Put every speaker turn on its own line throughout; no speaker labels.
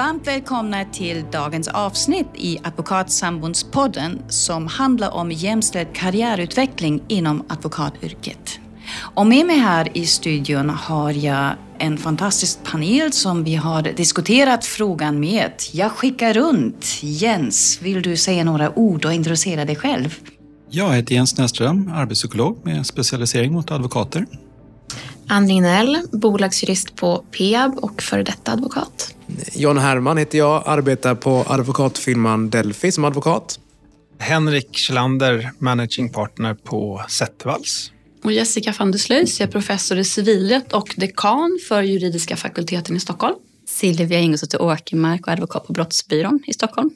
Varmt välkomna till dagens avsnitt i Advokatsambundspodden som handlar om jämställd karriärutveckling inom advokatyrket. Och med mig här i studion har jag en fantastisk panel som vi har diskuterat frågan med. Jag skickar runt. Jens, vill du säga några ord och introducera dig själv?
Jag heter Jens Näsström, arbetspsykolog med specialisering mot advokater.
Ann Lignell, bolagsjurist på Peab och före detta advokat.
John Herman heter jag, arbetar på advokatfirman Delphi som advokat.
Henrik Kjellander, managing partner på Zettervalls.
Och Jessica van der jag är professor i civilrätt och dekan för juridiska fakulteten i Stockholm.
Silvia Ingelsdotter Åkermark och advokat på Brottsbyrån i Stockholm.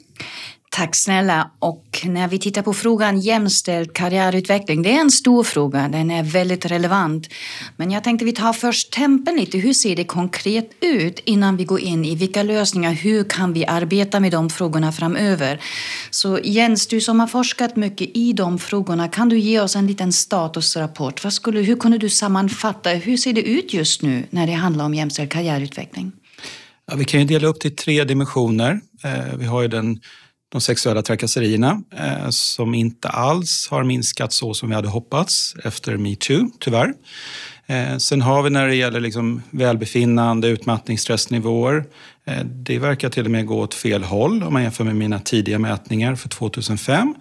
Tack snälla. Och när vi tittar på frågan jämställd karriärutveckling, det är en stor fråga, den är väldigt relevant. Men jag tänkte vi tar först tempen lite, hur ser det konkret ut innan vi går in i vilka lösningar, hur kan vi arbeta med de frågorna framöver? Så Jens, du som har forskat mycket i de frågorna, kan du ge oss en liten statusrapport? Vad skulle, hur kunde du sammanfatta, hur ser det ut just nu när det handlar om jämställd karriärutveckling?
Ja, vi kan ju dela upp det i tre dimensioner. Eh, vi har ju den de sexuella trakasserierna eh, som inte alls har minskat så som vi hade hoppats efter metoo, tyvärr. Eh, sen har vi när det gäller liksom välbefinnande, utmattning, stressnivåer. Eh, det verkar till och med gå åt fel håll om man jämför med mina tidiga mätningar för 2005.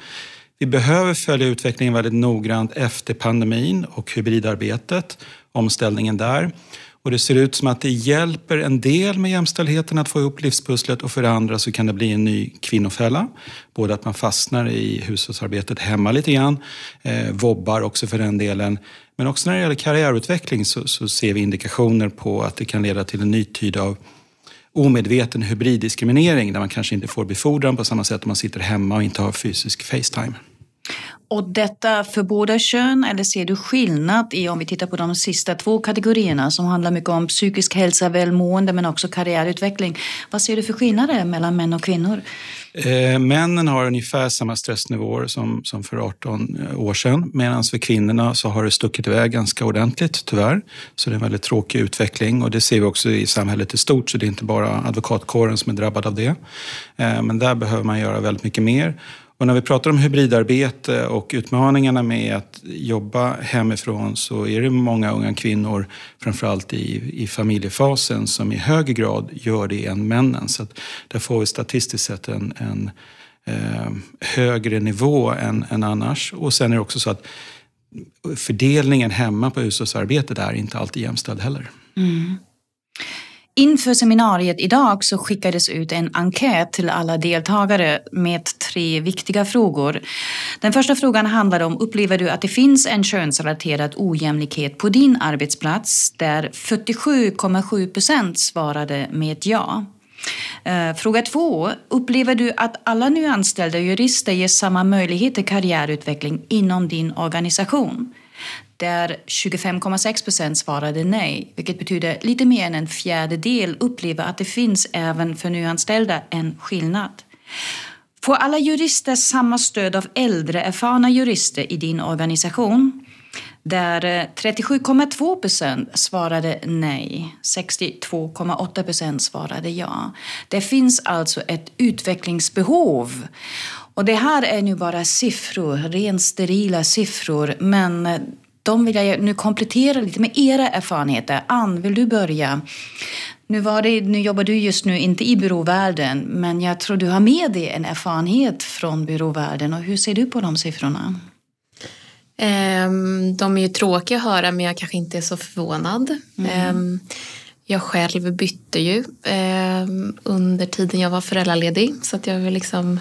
Vi behöver följa utvecklingen väldigt noggrant efter pandemin och hybridarbetet, omställningen där. Och det ser ut som att det hjälper en del med jämställdheten att få ihop livspusslet och för det andra så kan det bli en ny kvinnofälla. Både att man fastnar i hushållsarbetet hemma lite grann, eh, vobbar också för den delen. Men också när det gäller karriärutveckling så, så ser vi indikationer på att det kan leda till en ny typ av omedveten hybriddiskriminering där man kanske inte får befordran på samma sätt om man sitter hemma och inte har fysisk Facetime.
Och detta för båda kön eller ser du skillnad i om vi tittar på de sista två kategorierna som handlar mycket om psykisk hälsa, välmående men också karriärutveckling. Vad ser du för skillnader mellan män och kvinnor?
Eh, männen har ungefär samma stressnivåer som, som för 18 eh, år sedan medan för kvinnorna så har det stuckit iväg ganska ordentligt tyvärr. Så det är en väldigt tråkig utveckling och det ser vi också i samhället i stort så det är inte bara advokatkåren som är drabbad av det. Eh, men där behöver man göra väldigt mycket mer. Och när vi pratar om hybridarbete och utmaningarna med att jobba hemifrån så är det många unga kvinnor, framförallt i, i familjefasen, som i högre grad gör det än männen. Så att där får vi statistiskt sett en, en eh, högre nivå än, än annars. Och sen är det också så att fördelningen hemma på hushållsarbetet är inte alltid jämställd heller. Mm.
Inför seminariet idag så skickades ut en enkät till alla deltagare med tre viktiga frågor. Den första frågan handlade om upplever du att det finns en könsrelaterad ojämlikhet på din arbetsplats där 47,7 procent svarade med ja. Eh, fråga två. Upplever du att alla nyanställda jurister ges samma möjlighet till karriärutveckling inom din organisation? Där 25,6 procent svarade nej, vilket betyder lite mer än en fjärdedel upplever att det finns även för nyanställda en skillnad. Får alla jurister samma stöd av äldre erfarna jurister i din organisation? Där eh, 37,2 procent svarade nej, 62,8 procent svarade ja. Det finns alltså ett utvecklingsbehov. Och det här är nu bara siffror, rent sterila siffror, men eh, de vill jag nu komplettera lite med era erfarenheter. Ann, vill du börja? Nu, var det, nu jobbar du just nu inte i byråvärlden, men jag tror du har med dig en erfarenhet från byråvärlden. Och hur ser du på de siffrorna?
Um, de är ju tråkiga att höra, men jag kanske inte är så förvånad. Mm. Um, jag själv bytte ju um, under tiden jag var föräldraledig, så att jag var liksom Ehm,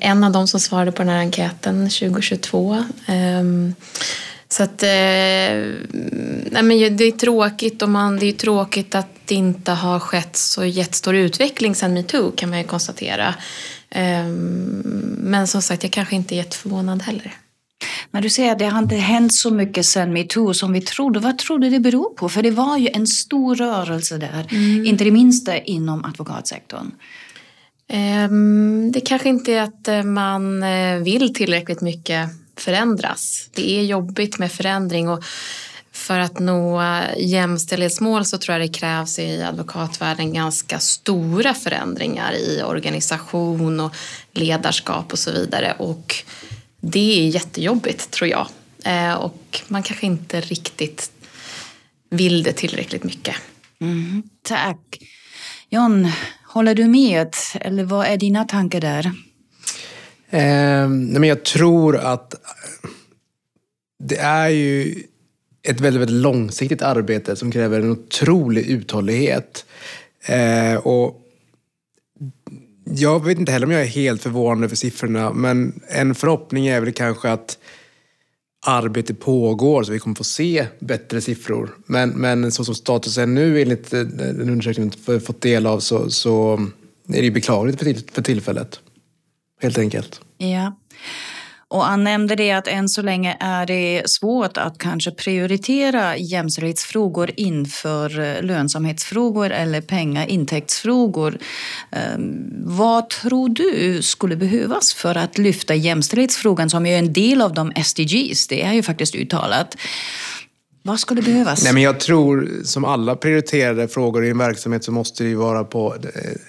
en av dem som svarade på den här enkäten 2022. Ehm, så att, eh, nej men det är tråkigt och man, det är tråkigt att det inte har skett så jättestor utveckling sedan metoo kan man ju konstatera. Ehm, men som sagt, jag kanske inte är jätteförvånad heller.
När du säger att det har inte hänt så mycket sedan metoo som vi trodde, vad tror du det beror på? För det var ju en stor rörelse där, mm. inte det minsta inom advokatsektorn.
Ehm, det kanske inte är att eh, man eh, vill tillräckligt mycket förändras. Det är jobbigt med förändring och för att nå jämställdhetsmål så tror jag det krävs i advokatvärlden ganska stora förändringar i organisation och ledarskap och så vidare. Och det är jättejobbigt tror jag. Eh, och man kanske inte riktigt vill det tillräckligt mycket.
Mm, tack. John, håller du med? Eller vad är dina tankar där?
Eh, men jag tror att det är ju ett väldigt, väldigt långsiktigt arbete som kräver en otrolig uthållighet. Eh, och jag vet inte heller om jag är helt förvånad över siffrorna, men en förhoppning är väl kanske att arbete pågår så vi kommer få se bättre siffror. Men, men så som status är nu enligt eh, den undersökningen vi fått del av så, så är det beklagligt för, för tillfället. Helt enkelt.
Ja. Och han nämnde det att än så länge är det svårt att kanske prioritera jämställdhetsfrågor inför eh, lönsamhetsfrågor eller pengaintäktsfrågor. Ehm, vad tror du skulle behövas för att lyfta jämställdhetsfrågan som är en del av de SDGs? Det är ju faktiskt uttalat. Vad skulle behövas?
Nej, men jag tror, som alla prioriterade frågor i en verksamhet så måste det ju vara på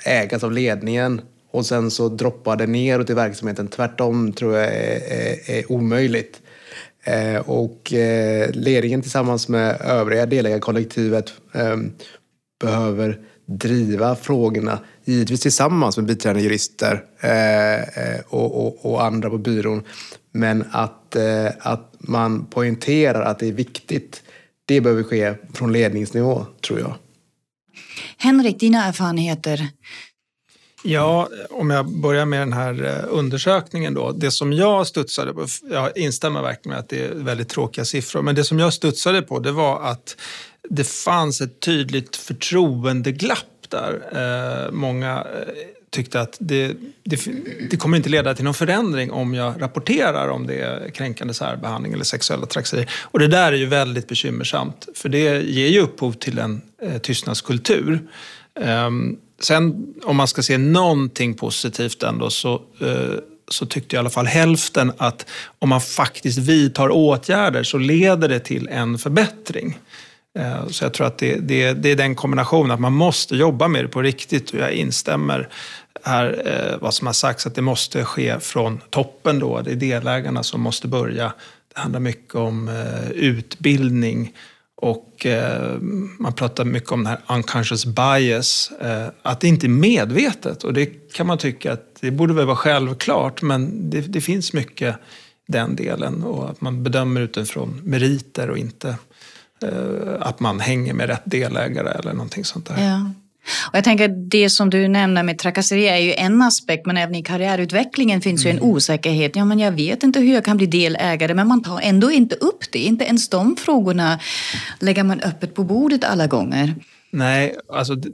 eh, ägas av ledningen och sen så droppar det neråt i verksamheten. Tvärtom tror jag är, är, är omöjligt. Eh, och eh, ledningen tillsammans med övriga delägarkollektivet eh, behöver driva frågorna, givetvis tillsammans med biträdande jurister eh, eh, och, och, och, andra på byrån. Men att, eh, att man poängterar att det är viktigt, det behöver ske från ledningsnivå, tror jag.
Henrik, dina erfarenheter?
Ja, om jag börjar med den här eh, undersökningen då. Det som jag studsade på, jag instämmer verkligen med att det är väldigt tråkiga siffror, men det som jag studsade på det var att det fanns ett tydligt förtroendeglapp där. Eh, många eh, tyckte att det, det, det, kommer inte leda till någon förändring om jag rapporterar om det är kränkande särbehandling eller sexuella trakasserier. Och det där är ju väldigt bekymmersamt, för det ger ju upphov till en eh, tystnadskultur. Um, Sen om man ska se någonting positivt ändå så, eh, så tyckte i alla fall hälften att om man faktiskt vidtar åtgärder så leder det till en förbättring. Eh, så jag tror att det, det, det är den kombinationen, att man måste jobba med det på riktigt. Och jag instämmer här eh, vad som har sagts, att det måste ske från toppen då. Det är delägarna som måste börja. Det handlar mycket om utbildning och eh, man pratar mycket om den här unconscious bias, eh, att det inte är medvetet. Och det kan man tycka att det borde väl vara självklart, men det, det finns mycket den delen. Och att man bedömer utifrån meriter och inte eh, att man hänger med rätt delägare eller någonting sånt där.
Ja. Och jag tänker det som du nämner med trakasserier är ju en aspekt men även i karriärutvecklingen finns mm. ju en mm. osäkerhet. Ja men jag vet inte hur jag kan bli delägare men man tar ändå inte upp det. Inte ens de frågorna lägger man öppet på bordet alla gånger.
Nej, alltså det,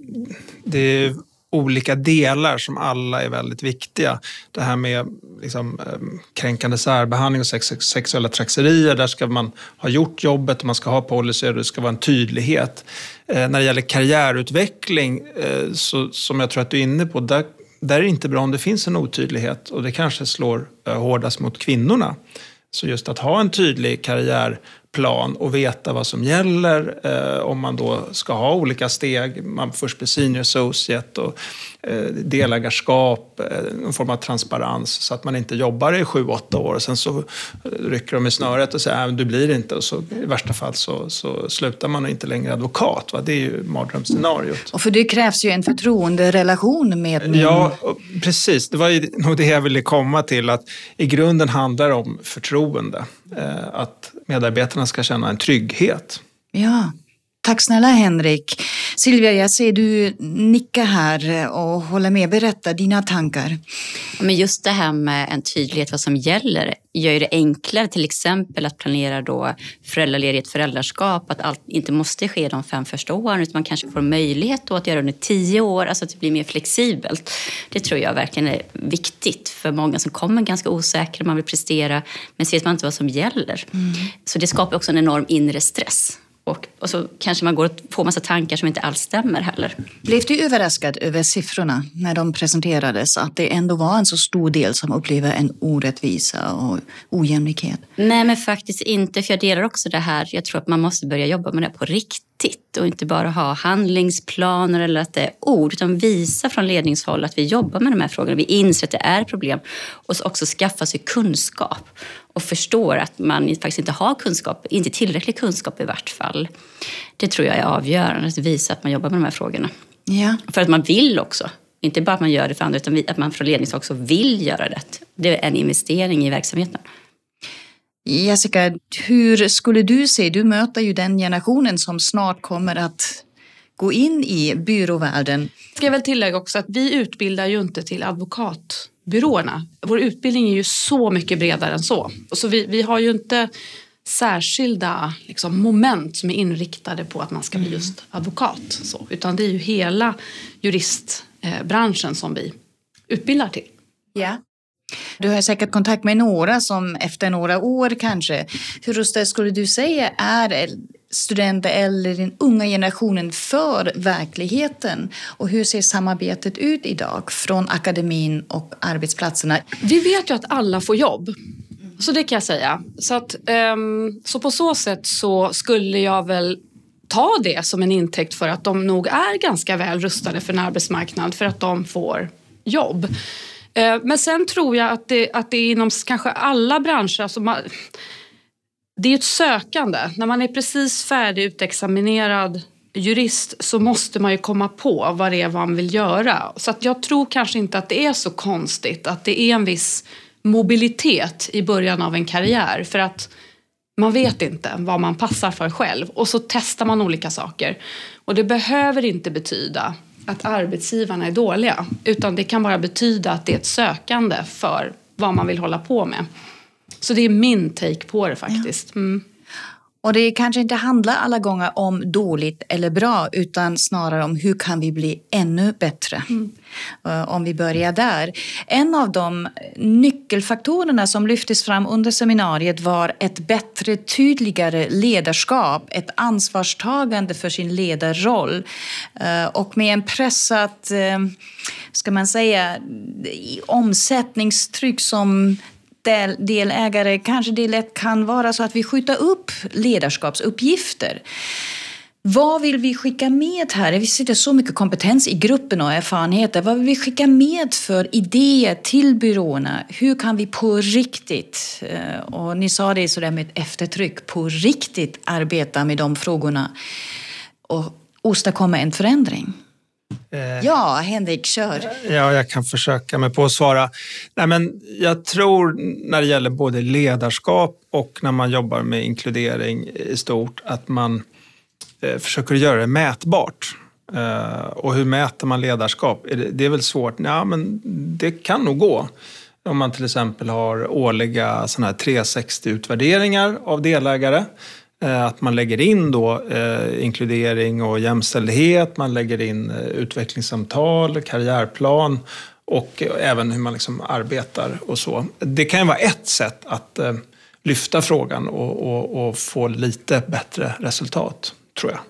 det olika delar som alla är väldigt viktiga. Det här med liksom, ehm, kränkande särbehandling och sex, sexuella trakasserier, där ska man ha gjort jobbet, man ska ha policy och det ska vara en tydlighet. Eh, när det gäller karriärutveckling, eh, så, som jag tror att du är inne på, där, där är det inte bra om det finns en otydlighet och det kanske slår eh, hårdast mot kvinnorna. Så just att ha en tydlig karriärplan och veta vad som gäller eh, om man då ska ha olika steg. Man först blir senior associate och delägarskap, eh, någon form av transparens så att man inte jobbar i sju, åtta år och sen så rycker de i snöret och säger att du blir inte och så i värsta fall så, så slutar man och inte längre advokat. Va? Det är ju mardrömsscenariot.
Och för det krävs ju en förtroenderelation med...
Ja, precis. Det var nog det jag ville komma till att i grunden handlar det om förtroende. Eh, att medarbetarna ska känna en trygghet.
Ja. Tack snälla Henrik. Silvia, jag ser du nicka här och håller med. Berätta dina tankar.
Men just det här med en tydlighet vad som gäller gör det enklare till exempel att planera då föräldraledighet, föräldraskap, att allt inte måste ske de fem första åren utan man kanske får möjlighet att göra det under tio år, alltså att det blir mer flexibelt. Det tror jag verkligen är viktigt för många som kommer ganska osäkra, man vill prestera men ser man inte vad som gäller. Mm. Så det skapar också en enorm inre stress Och, och så kanske man går och får massa tankar som inte alls stämmer heller.
Blev du överraskad över siffrorna när de presenterades? Att det ändå var en så stor del som upplever en orättvisa och ojämlikhet?
Nej, men faktiskt inte. För jag delar också det här. Jag tror att man måste börja jobba med det på riktigt och inte bara ha handlingsplaner eller att det är ord, utan visa från ledningshåll att vi jobbar med de här frågorna. Vi inser att det är problem och också skaffa sig kunskap och förstår att man faktiskt inte har kunskap, inte tillräcklig kunskap i vart fall. Det tror jag är avgörande, att visa att man jobbar med de här frågorna.
Ja.
För att man vill också. Inte bara att man gör det för andra, utan att man från ledningshåll också vill göra det. Det är en investering i verksamheten.
Jessica, hur skulle du se, du möter ju den generationen som snart kommer att gå in i byråvärlden.
Ska jag väl tillägga också att vi utbildar ju inte till advokatbyråerna. Vår utbildning är ju så mycket bredare än så. Så vi, vi har ju inte särskilda liksom, moment som är inriktade på att man ska bli just advokat. Så, utan det är ju hela juristbranschen som vi utbildar till.
Ja. Du har säkert kontakt med några som efter några år kanske. Hur skulle du säga är studenter eller den unga generationen för verkligheten? Och hur ser samarbetet ut idag från akademin och arbetsplatserna?
Vi vet ju att alla får jobb. Så det kan jag säga. Så, att, um, så på så sätt så skulle jag väl ta det som en intäkt för att de nog är ganska väl rustade för en arbetsmarknad för att de får jobb. Uh, men sen tror jag att det, att det är inom kanske alla branscher, alltså man, det är ett sökande. När man är precis färdig utexaminerad jurist så måste man ju komma på vad det är man vill göra. Så att jag tror kanske inte att det är så konstigt att det är en viss mobilitet i början av en karriär. För att man vet inte vad man passar för själv och så testar man olika saker. Och det behöver inte betyda att arbetsgivarna är dåliga utan det kan bara betyda att det är ett sökande för vad man vill hålla på med. Så det är min take på det faktiskt. Mm.
Och det kanske inte handlar alla gånger om dåligt eller bra utan snarare om hur kan vi bli ännu bättre. Mm. Om vi börjar där. En av de nyckelfaktorerna som lyftes fram under seminariet var ett bättre, tydligare ledarskap, ett ansvarstagande för sin ledarroll eh, och med en pressat, eh, ska man säga, omsättningstryck som del, delägare kanske det lätt kan vara så att vi skjuter upp ledarskapsuppgifter. Vad vill vi skicka med här? Vi sitter så mycket kompetens i gruppen och erfarenheter. Vad vill vi skicka med för idéer till byråerna? Hur kan vi på riktigt, eh, och ni sa det sådär med eftertryck, på riktigt arbeta med de frågorna och åstadkomma en förändring? Eh, ja, Henrik, kör.
Ja, jag kan försöka mig på att svara. Nej, men jag tror när det gäller både ledarskap och när man jobbar med inkludering i stort att man eh, försöker göra det mätbart. Eh, och hur mäter man ledarskap? Det är väl svårt? Ja, men det kan nog gå. Om man till exempel har årliga 360-utvärderingar av delägare Eh, att man lägger in då eh, inkludering och jämställdhet, man lägger in eh, utvecklingssamtal, karriärplan och eh, även hur man liksom arbetar och så. Det kan ju vara ett sätt att eh, lyfta frågan och, och, och få lite bättre resultat, tror jag.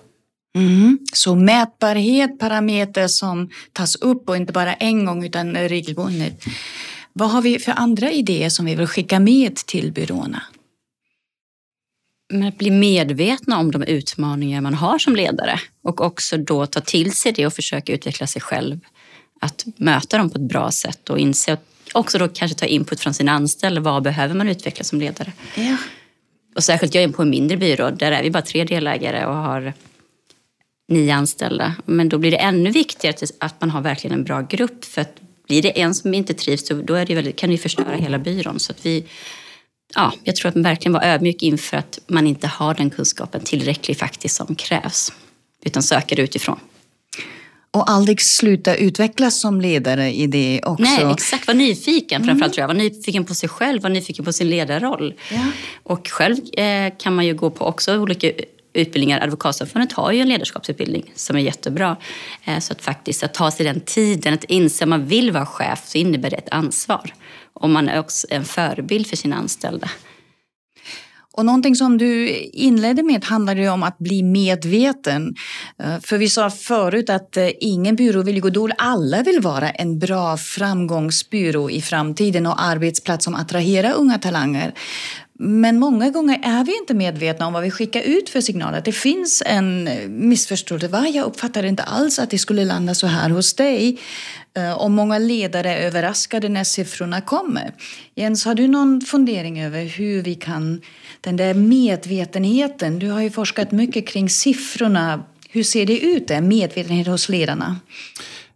Mm. Så mätbarhet, parametrar som tas upp och inte bara en gång utan regelbundet. Vad har vi för andra idéer som vi vill skicka med till byråerna?
Men att bli medvetna om de utmaningar man har som ledare och också då ta till sig det och försöka utveckla sig själv. Att möta dem på ett bra sätt och inse att också då kanske ta input från sina anställda. Vad behöver man utveckla som ledare?
Ja.
Och särskilt jag är på en mindre byrå. Där är vi bara tre delägare och har nio anställda. Men då blir det ännu viktigare att man har verkligen en bra grupp. För att blir det en som inte trivs då är det väldigt, kan det förstöra hela byrån. Så att vi ja, jag tror att man verkligen var ödmjuk inför att man inte har den kunskapen tillräcklig faktiskt som krävs. Utan söker utifrån.
Och aldrig sluta utvecklas som ledare i det också.
Nej, exakt. Var nyfiken mm. framförallt tror jag. Var nyfiken på sig själv, var nyfiken på sin ledarroll.
Ja.
Och själv eh, kan man ju gå på också olika utbildningar. Advokatsamfundet har ju en ledarskapsutbildning som är jättebra. Eh, så att faktiskt att ta sig den tiden, att inse att man vill vara chef så innebär det ett ansvar. Och man är också en förebild för sina anställda.
Och någonting som du inledde med handlade ju om att bli medveten. Eh, för vi sa förut att eh, ingen byrå vill gå dåligt. Alla vill vara en bra framgångsbyrå i framtiden och arbetsplats som attraherar unga talanger. Men många gånger är vi inte medvetna om vad vi skickar ut för signaler. Det finns en missförståelse. Va? Jag uppfattade inte alls att det skulle landa så här hos dig. Eh, och många ledare är överraskade när siffrorna kommer. Jens, har du någon fundering över hur vi kan... Den där medvetenheten, du har ju forskat mycket kring siffrorna. Hur ser det ut där, medvetenhet hos ledarna?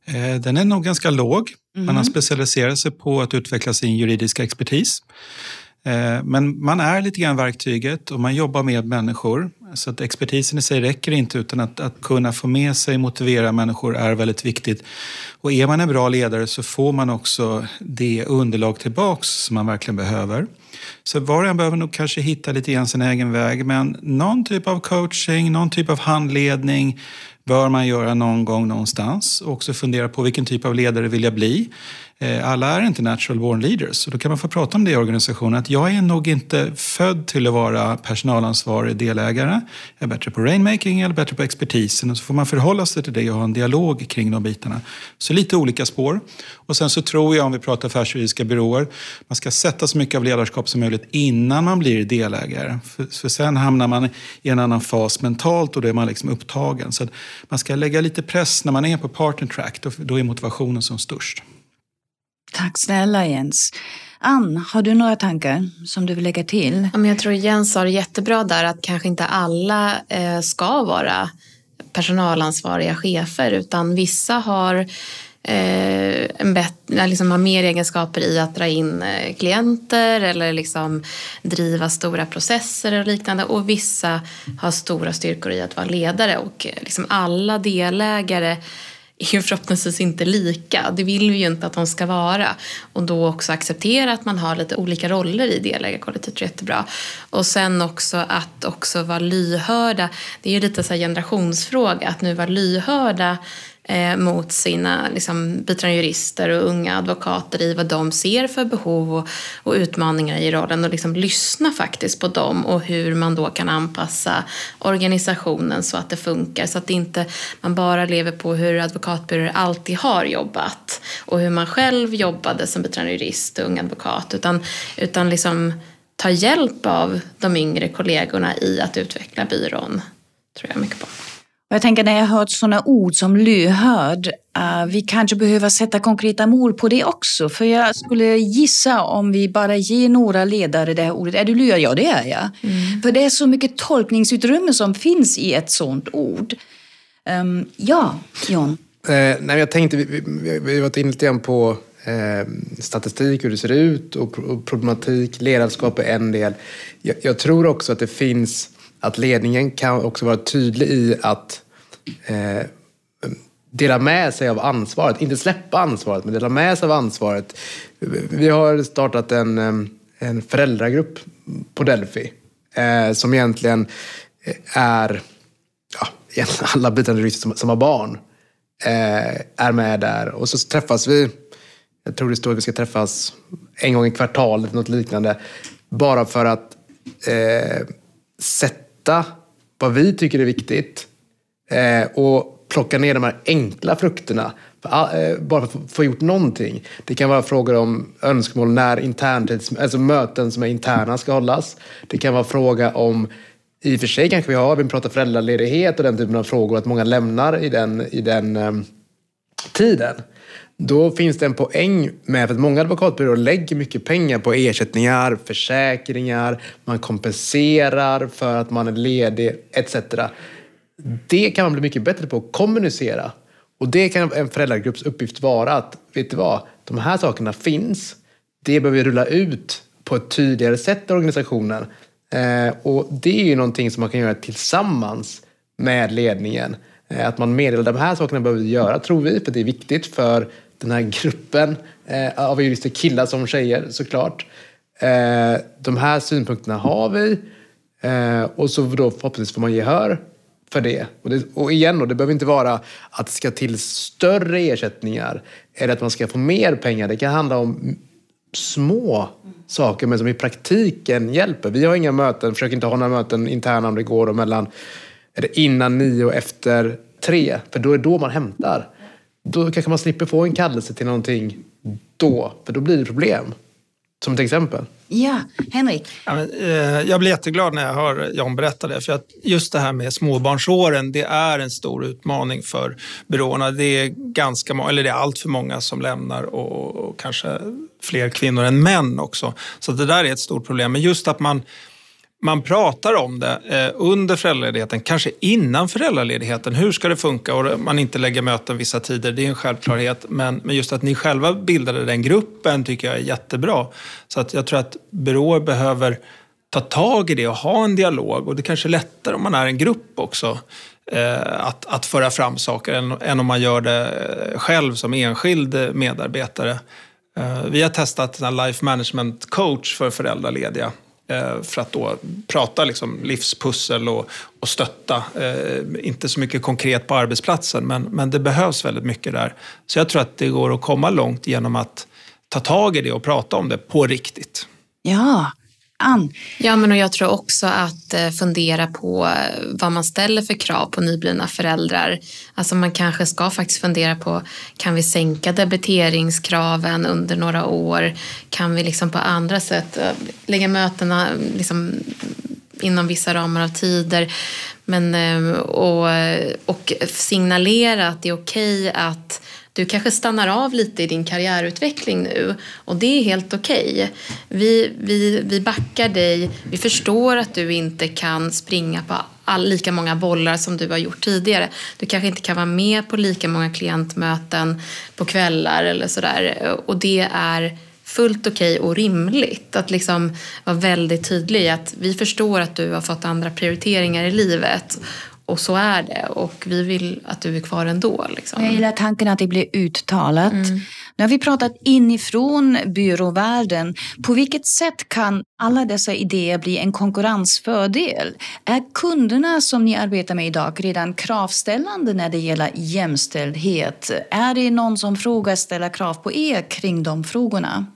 Eh, den är nog ganska låg. Man har mhm. specialiserat sig på att utveckla sin juridiska expertis. Eh, men man är lite grann verktyget och man jobbar med människor. Så att expertisen i sig räcker inte utan att, att kunna få med sig och motivera människor är väldigt viktigt. Och är man en bra ledare så får man också det underlag tillbaks som man verkligen behöver. Så var och en behöver nog kanske hitta lite grann sin egen väg men någon typ av coaching, någon typ av handledning bör man göra någon gång någonstans och också fundera på vilken typ av ledare vill jag bli. Eh, alla är inte natural born leaders och då kan man få prata om det i organisationen. Att jag är nog inte född till att vara personalansvarig delägare. Jag är bättre på rainmaking eller bättre på expertisen och så får man förhålla sig till det och ha en dialog kring de bitarna. Så lite olika spår. Och sen så tror jag, om vi pratar affärsjuridiska byråer, man ska sätta så mycket av ledarskap som möjligt innan man blir delägare. För, för sen hamnar man i en annan fas mentalt och då är man liksom upptagen. Så man ska lägga lite press när man är på partner track, då, då är motivationen som störst.
Tack snälla Jens. Ann, har du några tankar som du vill lägga till?
jag tror Jens sa det jättebra där att kanske inte alla eh, ska vara personalansvariga chefer utan vissa har eh, en bet- liksom har mer egenskaper i att dra in eh, klienter eller liksom driva stora processer och liknande och vissa har stora styrkor i att vara ledare och eh, liksom alla delägare är ju förhoppningsvis inte lika. Det vill vi ju inte att de ska vara. Och då också acceptera att man har lite olika roller i delägarkollektivet är jättebra. Och sen också att också vara lyhörda. Det är ju lite så generationsfråga att nu vara lyhörda eh, mot sina liksom, biträdande jurister och unga advokater i vad de ser för behov och, och utmaningar i rollen och liksom lyssna faktiskt på dem och hur man då kan anpassa organisationen så att det funkar så att inte man bara lever på hur advokatbyråer alltid har jobbat och hur man själv jobbade som biträdande jurist och ung advokat utan, utan liksom ta hjälp av de yngre kollegorna i att utveckla byrån tror jag mycket på.
Jag tänker när jag hört sådana ord som lyhörd, uh, vi kanske behöver sätta konkreta mål på det också. För jag skulle gissa om vi bara ger några ledare det här ordet, är du lyhörd? Ja, det är jag. Mm. För det är så mycket tolkningsutrymme som finns i ett sådant ord. Um, ja, John?
Eh, nej, jag tänkte, vi, vi, vi har varit inne lite grann på eh, statistik, hur det ser ut och, och problematik. Ledarskap är en del. Jag, jag tror också att det finns att ledningen kan också vara tydlig i att eh, dela med sig av ansvaret. Inte släppa ansvaret, men dela med sig av ansvaret. Vi har startat en, eh, en föräldragrupp på Delphi eh, som egentligen är ja, egentligen alla bitande jurister som, som har barn eh, är med där. Och så träffas vi, jag tror det står att vi ska träffas en gång i kvartalet, något liknande. Bara för att eh, sätta hitta vad vi tycker är viktigt eh, och plocka ner de här enkla frukterna. Eh, bara för att få gjort någonting. Det kan vara frågor om önskemål när interntids, alltså möten som är interna ska hållas. Det kan vara fråga om i och för sig kanske vi har, vi pratar föräldraledighet och den typen av frågor, att många lämnar i den, i den ehm, tiden. Då finns det en poäng med att många advokatbyråer lägger mycket pengar på ersättningar, försäkringar, man kompenserar för att man är ledig etc. Det kan man bli mycket bättre på att kommunicera. Och det kan en föräldragrupps uppgift vara att, vet du vad, de här sakerna finns. Det behöver vi rulla ut på ett tydligare sätt i organisationen. Eh, och det är ju någonting som man kan göra tillsammans med ledningen. Eh, att man meddelar de här sakerna behöver vi göra, tror vi, för det är viktigt för den här gruppen eh, av jurister, killar som tjejer såklart. Eh, de här synpunkterna har vi och så då förhoppningsvis får man gehör för det. Och, det. och igen, då, det behöver inte vara att det ska till större ersättningar eller att man ska få mer pengar. Det kan handla om små saker men som i praktiken hjälper. Vi har inga möten, försöker inte ha några möten interna om det går mellan är det innan nio och efter tre, för då är då man hämtar. Då kanske man slipper få en kallelse till någonting då, för då blir det problem. Som ett exempel.
Ja, Henrik.
Ja, men, eh, jag blir jätteglad när jag hör Jan berätta det. För att just det här med småbarnsåren, det är en stor utmaning för byråerna. Det är ganska eller det är allt för många som lämnar och, och kanske fler kvinnor än män också. Så det där är ett stort problem. Men just att man man pratar om det eh, under föräldraledigheten, kanske innan föräldraledigheten. Hur ska det funka? Och man inte lägger möten vissa tider, det är en självklarhet. Men, men just att ni själva bildade den gruppen tycker jag är jättebra. Så att jag tror att byråer behöver ta tag i det och ha en dialog. Och det kanske är lättare om man är en grupp också. Eh, att, att föra fram saker än, än om man gör det eh, själv som enskild medarbetare. Eh, vi har testat en life management coach för föräldralediga Eh, för att då prata liksom livspussel och, och stötta. Eh, inte så mycket konkret på arbetsplatsen, men, men det behövs väldigt mycket där. Så jag tror att det går att komma långt genom att ta tag i det och prata om det på riktigt.
Ja, an.
Ja, men och jag tror också att eh, fundera på eh, vad man ställer för krav på nyblivna föräldrar. Alltså man kanske ska faktiskt fundera på, kan vi sänka debiteringskraven under några år? Kan vi liksom på andra sätt eh, lägga mötena liksom inom vissa ramar av tider? Men, och, och signalera att det är okej okay att du kanske stannar av lite i din karriärutveckling nu och det är helt okej. Okay. Vi, vi, vi backar dig. Vi förstår att du inte kan springa på all, lika många bollar som du har gjort tidigare. Du kanske inte kan vara med på lika många klientmöten på kvällar eller sådär och det är fullt okej okay och rimligt. Att liksom vara väldigt tydlig att vi förstår att du har fått andra prioriteringar i livet och så är det och vi vill att du är kvar ändå. Liksom.
Jag gillar tanken att det blir uttalat. Mm. Nu har vi pratat inifrån byråvärlden. På vilket sätt kan alla dessa idéer bli en konkurrensfördel? Är kunderna som ni arbetar med idag redan kravställande när det gäller jämställdhet? Är det någon som frågar ställa krav på er kring de frågorna?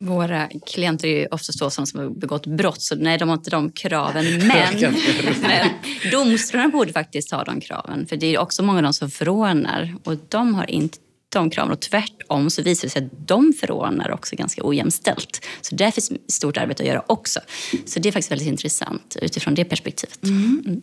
Våra klienter är ju oftast sådana som har begått brott, så nej, de har inte de kraven. Men, men domstolarna borde faktiskt ha de kraven, för det är också många av dem som förordnar och de har inte de kraven. Och tvärtom så visar det sig att de förordnar också ganska ojämställt. Så där finns stort arbete att göra också. Så det är faktiskt väldigt intressant utifrån det perspektivet. Mm. Mm.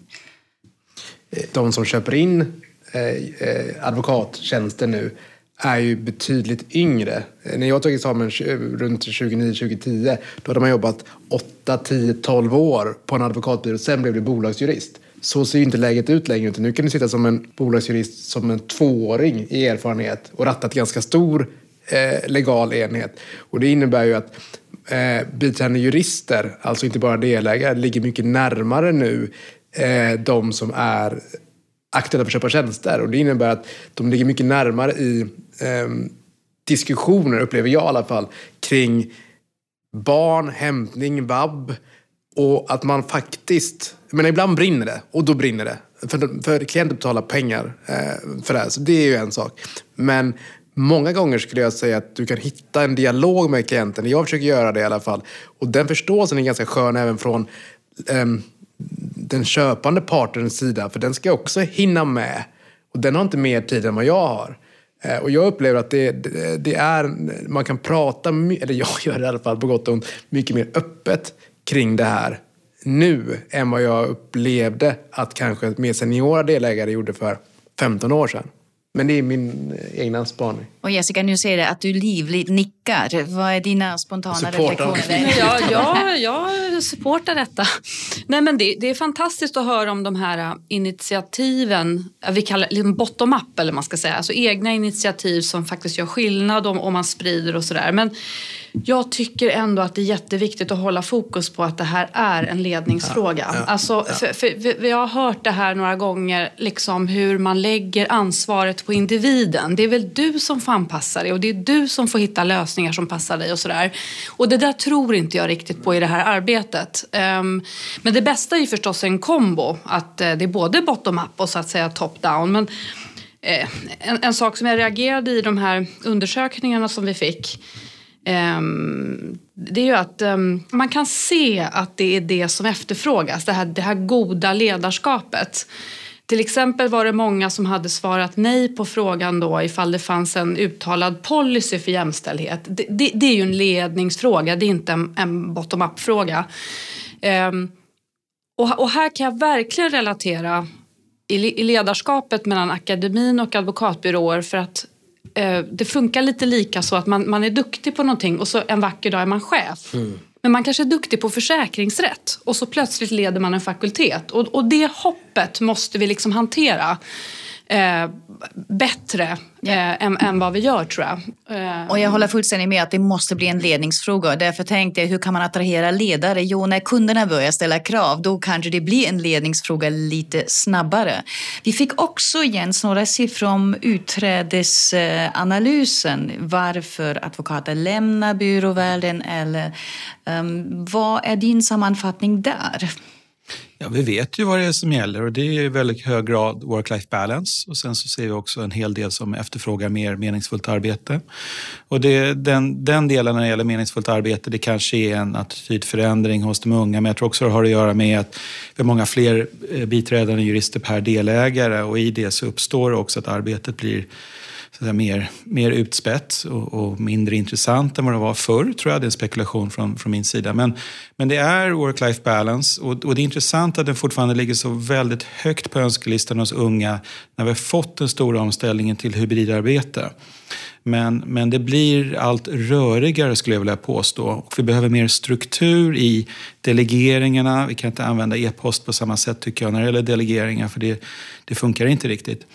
De som köper in eh, eh advokattjänster nu är ju betydligt yngre. När jag tog examen runt 2009-2010 då hade man jobbat 8, 10, 12 år på en advokatbyrå. Sen blev det bolagsjurist. Så ser ju inte läget ut längre. Utan nu kan du sitta som en bolagsjurist som en tvååring i erfarenhet och ratta ett ganska stor eh, legal enhet. Och det innebär ju att eh, biträdande jurister, alltså inte bara delägare, ligger mycket närmare nu eh, de som är aktuella för att köpa tjänster. Och det innebär att de ligger mycket närmare i eh, diskussioner, upplever jag i alla fall, kring barn, hämtning, vab och att man faktiskt... Men ibland brinner det och då brinner det. För, för klienten betalar pengar eh, för det här, så det är ju en sak. Men många gånger skulle jag säga att du kan hitta en dialog med klienten. Jag försöker göra det i alla fall. Och den förståelsen är ganska skön även från eh, den köpande partens sida, för den ska också hinna med. Och den har inte mer tid än vad jag har. Eh, och jag upplever att det, det, är, man kan prata, eller jag gör det i alla fall på gott och ont, mycket mer öppet kring det här nu än vad jag upplevde att kanske mer seniora delägare gjorde för 15 år sedan. Men det är min egna spaning.
Och Jessica, nu ser jag att du livligt nickar. Vad är dina spontana reflektioner?
ja, ja, jag supportar detta. Nej, men det, det, är fantastiskt att höra om de här äh, initiativen, äh, vi kallar det liksom bottom-up eller man ska säga, alltså egna initiativ som faktiskt gör skillnad om, om man sprider och sådär. Men jag tycker ändå att det är jätteviktigt att hålla fokus på att det här är en ledningsfråga. Ja, ja, alltså, ja. För, för, vi har hört det här några gånger, liksom hur man lägger ansvaret på individen. Det är väl du som får anpassa dig och det är du som får hitta lösningar som passar dig och sådär. Och det där tror inte jag riktigt på i det här arbetet arbetet. Ehm, men det bästa är ju förstås en kombo, att eh, det är både bottom-up och så att säga top-down. Men eh, en, en, sak som jag reagerade i de här undersökningarna som vi fick ehm, det är ju att ehm, man kan se att det är det som efterfrågas, det här, det här goda ledarskapet. Till exempel var det många som hade svarat nej på frågan då ifall det fanns en uttalad policy för jämställdhet. Det, det, det är ju en ledningsfråga, det är inte en, en bottom-up-fråga. Um, och, och, här kan jag verkligen relatera i, i ledarskapet mellan akademin och advokatbyråer för att uh, det funkar lite lika så att man, man är duktig på någonting och så en vacker dag är man chef. Mm. Men man kanske är duktig på försäkringsrätt och så plötsligt leder man en fakultet. Och, och det hoppet måste vi liksom hantera eh, bättre eh, än, än, vad vi gör tror jag.
Eh. Och jag håller fullständigt med att det måste bli en ledningsfråga. Därför tänkte jag, hur kan man attrahera ledare? Jo, när kunderna börjar ställa krav, då kanske det blir en ledningsfråga lite snabbare. Vi fick också Jens några siffror om utträdesanalysen. Varför advokater lämnar byråvärlden eller um, vad är din sammanfattning där?
Ja, vi vet ju vad det är som gäller och det är i väldigt hög grad work-life balance. Och sen så ser vi också en hel del som efterfrågar mer meningsfullt arbete. Och det, den, den delen när det gäller meningsfullt arbete, det kanske är en attitydförändring hos de unga, men jag tror också det har att göra med att vi har många fler eh, biträdande jurister per delägare och i det så uppstår också att arbetet blir så mer, mer utspätt och, och, mindre intressant än vad det var förr, tror jag. Det är en spekulation från, från min sida. Men, men det är work-life balance och, och det är intressant att den fortfarande ligger så väldigt högt på önskelistan hos unga när vi har fått den stora omställningen till hybridarbete. Men, men det blir allt rörigare skulle jag vilja påstå. Och vi behöver mer struktur i delegeringarna. Vi kan inte använda e-post på samma sätt tycker jag när det gäller delegeringar för det, det funkar inte riktigt.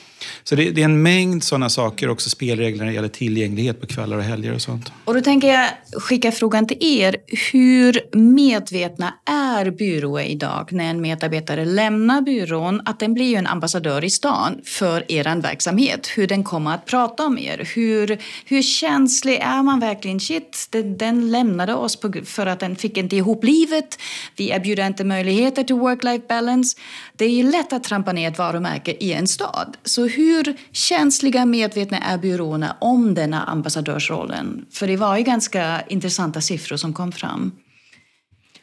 Så det, det, är en mängd sådana saker, också spelregler när det gäller tillgänglighet på kvällar och helger och sånt.
Och då tänker jag skicka frågan till er. Hur medvetna är byråer idag när en medarbetare lämnar byrån att den blir ju en ambassadör i stan för er verksamhet? Hur den kommer att prata om er? Hur, hur känslig är man verkligen? Shit, den, den lämnade oss på, för att den fick inte ihop livet. Vi erbjuder inte möjligheter till work-life balance. Det är ju lätt att trampa ner ett varumärke i en stad. Så hur känsliga medvetna är byråerna om denna ambassadörsrollen? För det var ju ganska intressanta siffror som kom fram.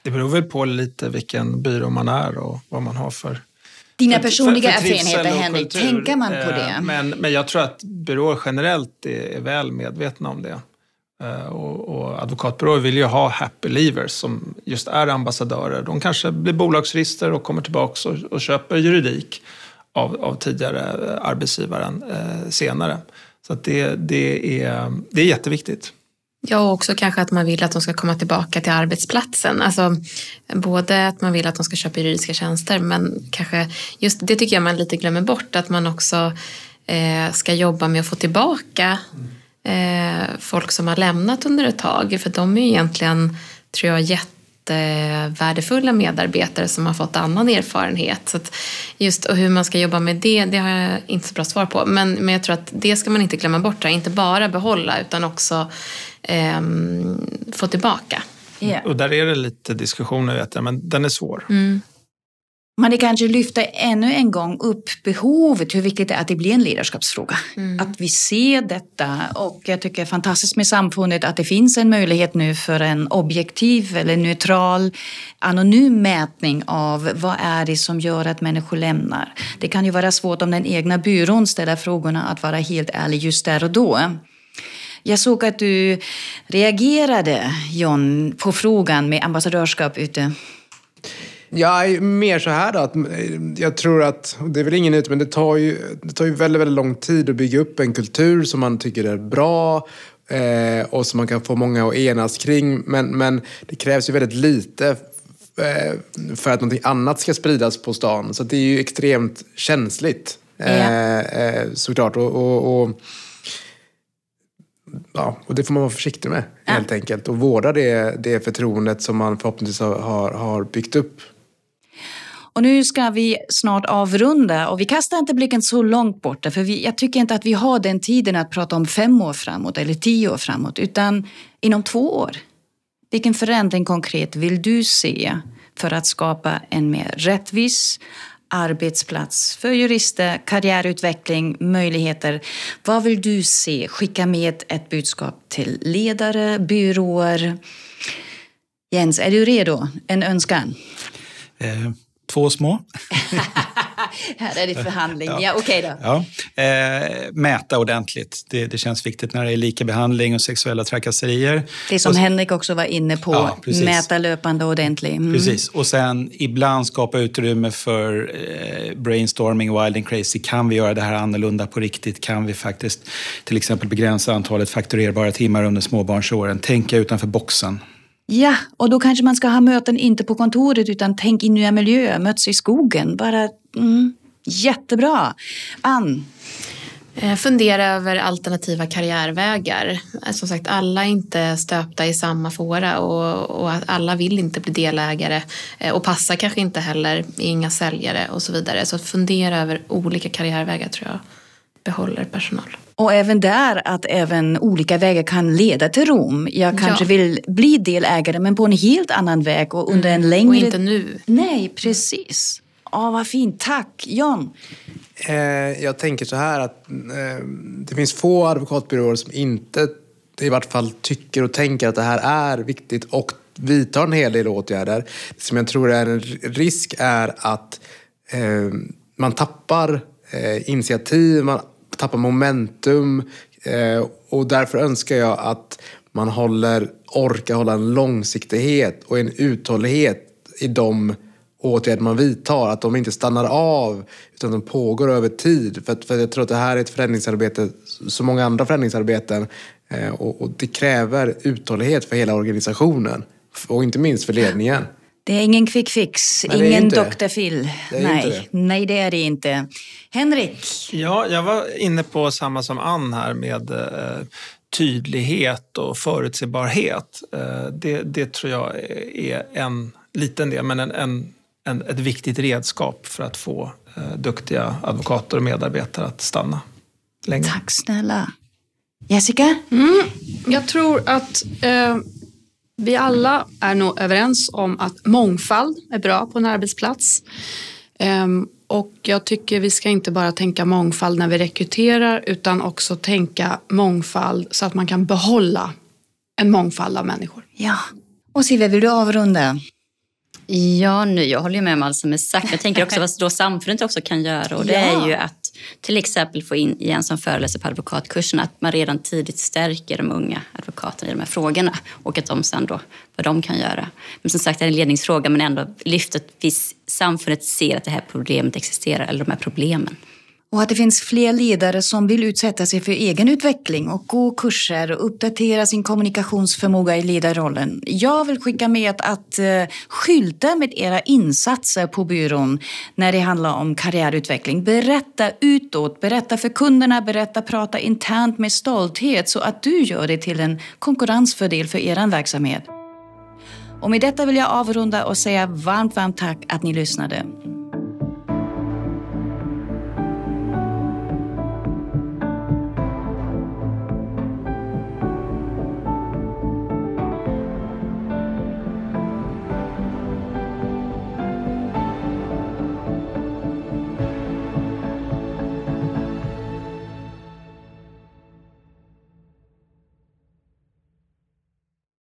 Det beror väl på lite vilken byrå man är och vad man har för
dina personliga erfarenheter, Henrik, tänker man på det? Eh,
men, men jag tror att byråer generellt är, är väl medvetna om det. Eh, och, och advokatbyråer vill ju ha happy leavers som just är ambassadörer. De kanske blir bolagsjurister och kommer tillbaka och, och köper juridik av, av tidigare arbetsgivaren eh, senare. Så det, det, är, det är jätteviktigt.
Ja, och också kanske att man vill att de ska komma tillbaka till arbetsplatsen. Alltså, både att man vill att de ska köpa juridiska tjänster men kanske just det tycker jag man lite glömmer bort att man också eh, ska jobba med att få tillbaka eh, folk som har lämnat under ett tag. För de är egentligen, tror jag, jättevärdefulla medarbetare som har fått annan erfarenhet. Så just och hur man ska jobba med det, det har jag inte så bra svar på. Men, men jag tror att det ska man inte glömma bort, här. inte bara behålla utan också eh, få tillbaka.
Yeah. Och där är det lite diskussioner, vet jag, men den är svår.
Mm.
Men det kanske lyfter ännu en gång upp behovet, hur viktigt det är att det blir en ledarskapsfråga. Mm. Att vi ser detta och jag tycker det är fantastiskt med samfundet att det finns en möjlighet nu för en objektiv eller neutral anonym mätning av vad är det som gör att människor lämnar. Det kan ju vara svårt om den egna byrån ställer frågorna att vara helt ärlig just där och då. Jag såg att du reagerade, John, på frågan med ambassadörskap ute.
Ja, mer så här då. Att jag tror att, det är väl ingen ut, men det tar, ju, det tar ju väldigt, väldigt lång tid att bygga upp en kultur som man tycker är bra eh, och som man kan få många att enas kring. Men, men det krävs ju väldigt lite eh, för att någonting annat ska spridas på stan. Så det är ju extremt känsligt eh, eh, såklart. och, och, och ja, och det får man vara försiktig med ja. helt enkelt. Och vårda det, det förtroendet som man förhoppningsvis har, har byggt upp.
Och nu ska vi snart avrunda och vi kastar inte blicken så långt borta för vi, jag tycker inte att vi har den tiden att prata om fem år framåt eller tio år framåt utan inom två år. Vilken förändring konkret vill du se för att skapa en mer rättvis, arbetsplats för jurister, karriärutveckling, möjligheter. Vad vill du se? Skicka med ett budskap till ledare, byråer. Jens, är du redo? En önskan?
Eh, två små.
Här är det förhandling. Ja, ja okej okay
då. Ja. Eh, mäta ordentligt. Det, det, känns viktigt när det är lika behandling och sexuella trakasserier.
Det som och, Henrik också var inne på, ja, mäta löpande ordentligt.
Mm. Precis, och sen ibland skapa utrymme för eh, brainstorming, wild and crazy. Kan vi göra det här annorlunda på riktigt? Kan vi faktiskt till exempel begränsa antalet fakturerbara timmar under småbarnsåren? Tänka utanför boxen.
Ja, och då kanske man ska ha möten inte på kontoret utan tänk i nya miljöer, möts i skogen. Bara, mm, jättebra. Ann?
Eh, fundera över alternativa karriärvägar. Eh, som sagt, alla är inte stöpta i samma fåra och, och alla vill inte bli delägare eh, och passar kanske inte heller, inga säljare och så vidare. Så fundera över olika karriärvägar tror jag behåller personal.
Och även där att även olika vägar kan leda till Rom. Jag kanske ja. vill bli delägare men på en helt annan väg och under en längre...
Och inte nu.
Nej, precis. Åh, vad fint. Tack. John?
Eh, jag tänker så här att eh, det finns få advokatbyråer som inte i vart fall tycker och tänker att det här är viktigt och vidtar en hel del åtgärder. Det som jag tror är en risk är att eh, man tappar eh, initiativ, man tappar momentum eh, och därför önskar jag att man håller, orkar hålla en långsiktighet och en uthållighet i de åtgärder man vidtar. Att de inte stannar av utan de pågår över tid. För, för jag tror att det här är ett förändringsarbete som många andra förändringsarbeten eh, och, och det kräver uthållighet för hela organisationen och inte minst för ledningen.
Det är ingen quick fix, Nej, ingen Dr. Phil. Nej, det. Nej, det är det inte. Henrik?
Ja, jag var inne på samma som Ann här med eh, tydlighet och förutsebarhet. Eh, det, det tror jag är en liten del, men en, en, en, ett viktigt redskap för att få eh, duktiga advokater och medarbetare att stanna länge.
Tack snälla. Jessica?
Mm, jag tror att eh, vi alla är nog överens om att mångfald är bra på en arbetsplats. Um, och jag tycker vi ska inte bara tänka mångfald när vi rekryterar utan också tänka mångfald så att man kan behålla en mångfald av människor.
Ja. Och Silvia, vill du avrunda?
Ja, nu, jag håller med om allt som är sagt. Jag tänker också vad då samfundet också kan göra och det ja. är ju att till exempel få in igen som föreläser på advokatkursen att man redan tidigt stärker de unga advokaterna i de här frågorna och att de sen då, vad de kan göra. Men som sagt, det är en ledningsfråga men ändå lyft att samfundet ser att det här problemet existerar, eller de här problemen.
Och att det finns fler ledare som vill utsätta sig för egen utveckling och gå kurser och uppdatera sin kommunikationsförmåga i ledarrollen. Jag vill skicka med att att eh, skylta med era insatser på byrån när det handlar om karriärutveckling. Berätta utåt, berätta för kunderna, berätta, prata internt med stolthet så att du gör det till en konkurrensfördel för er verksamhet. Och med detta vill jag avrunda och säga varmt, varmt tack att ni lyssnade.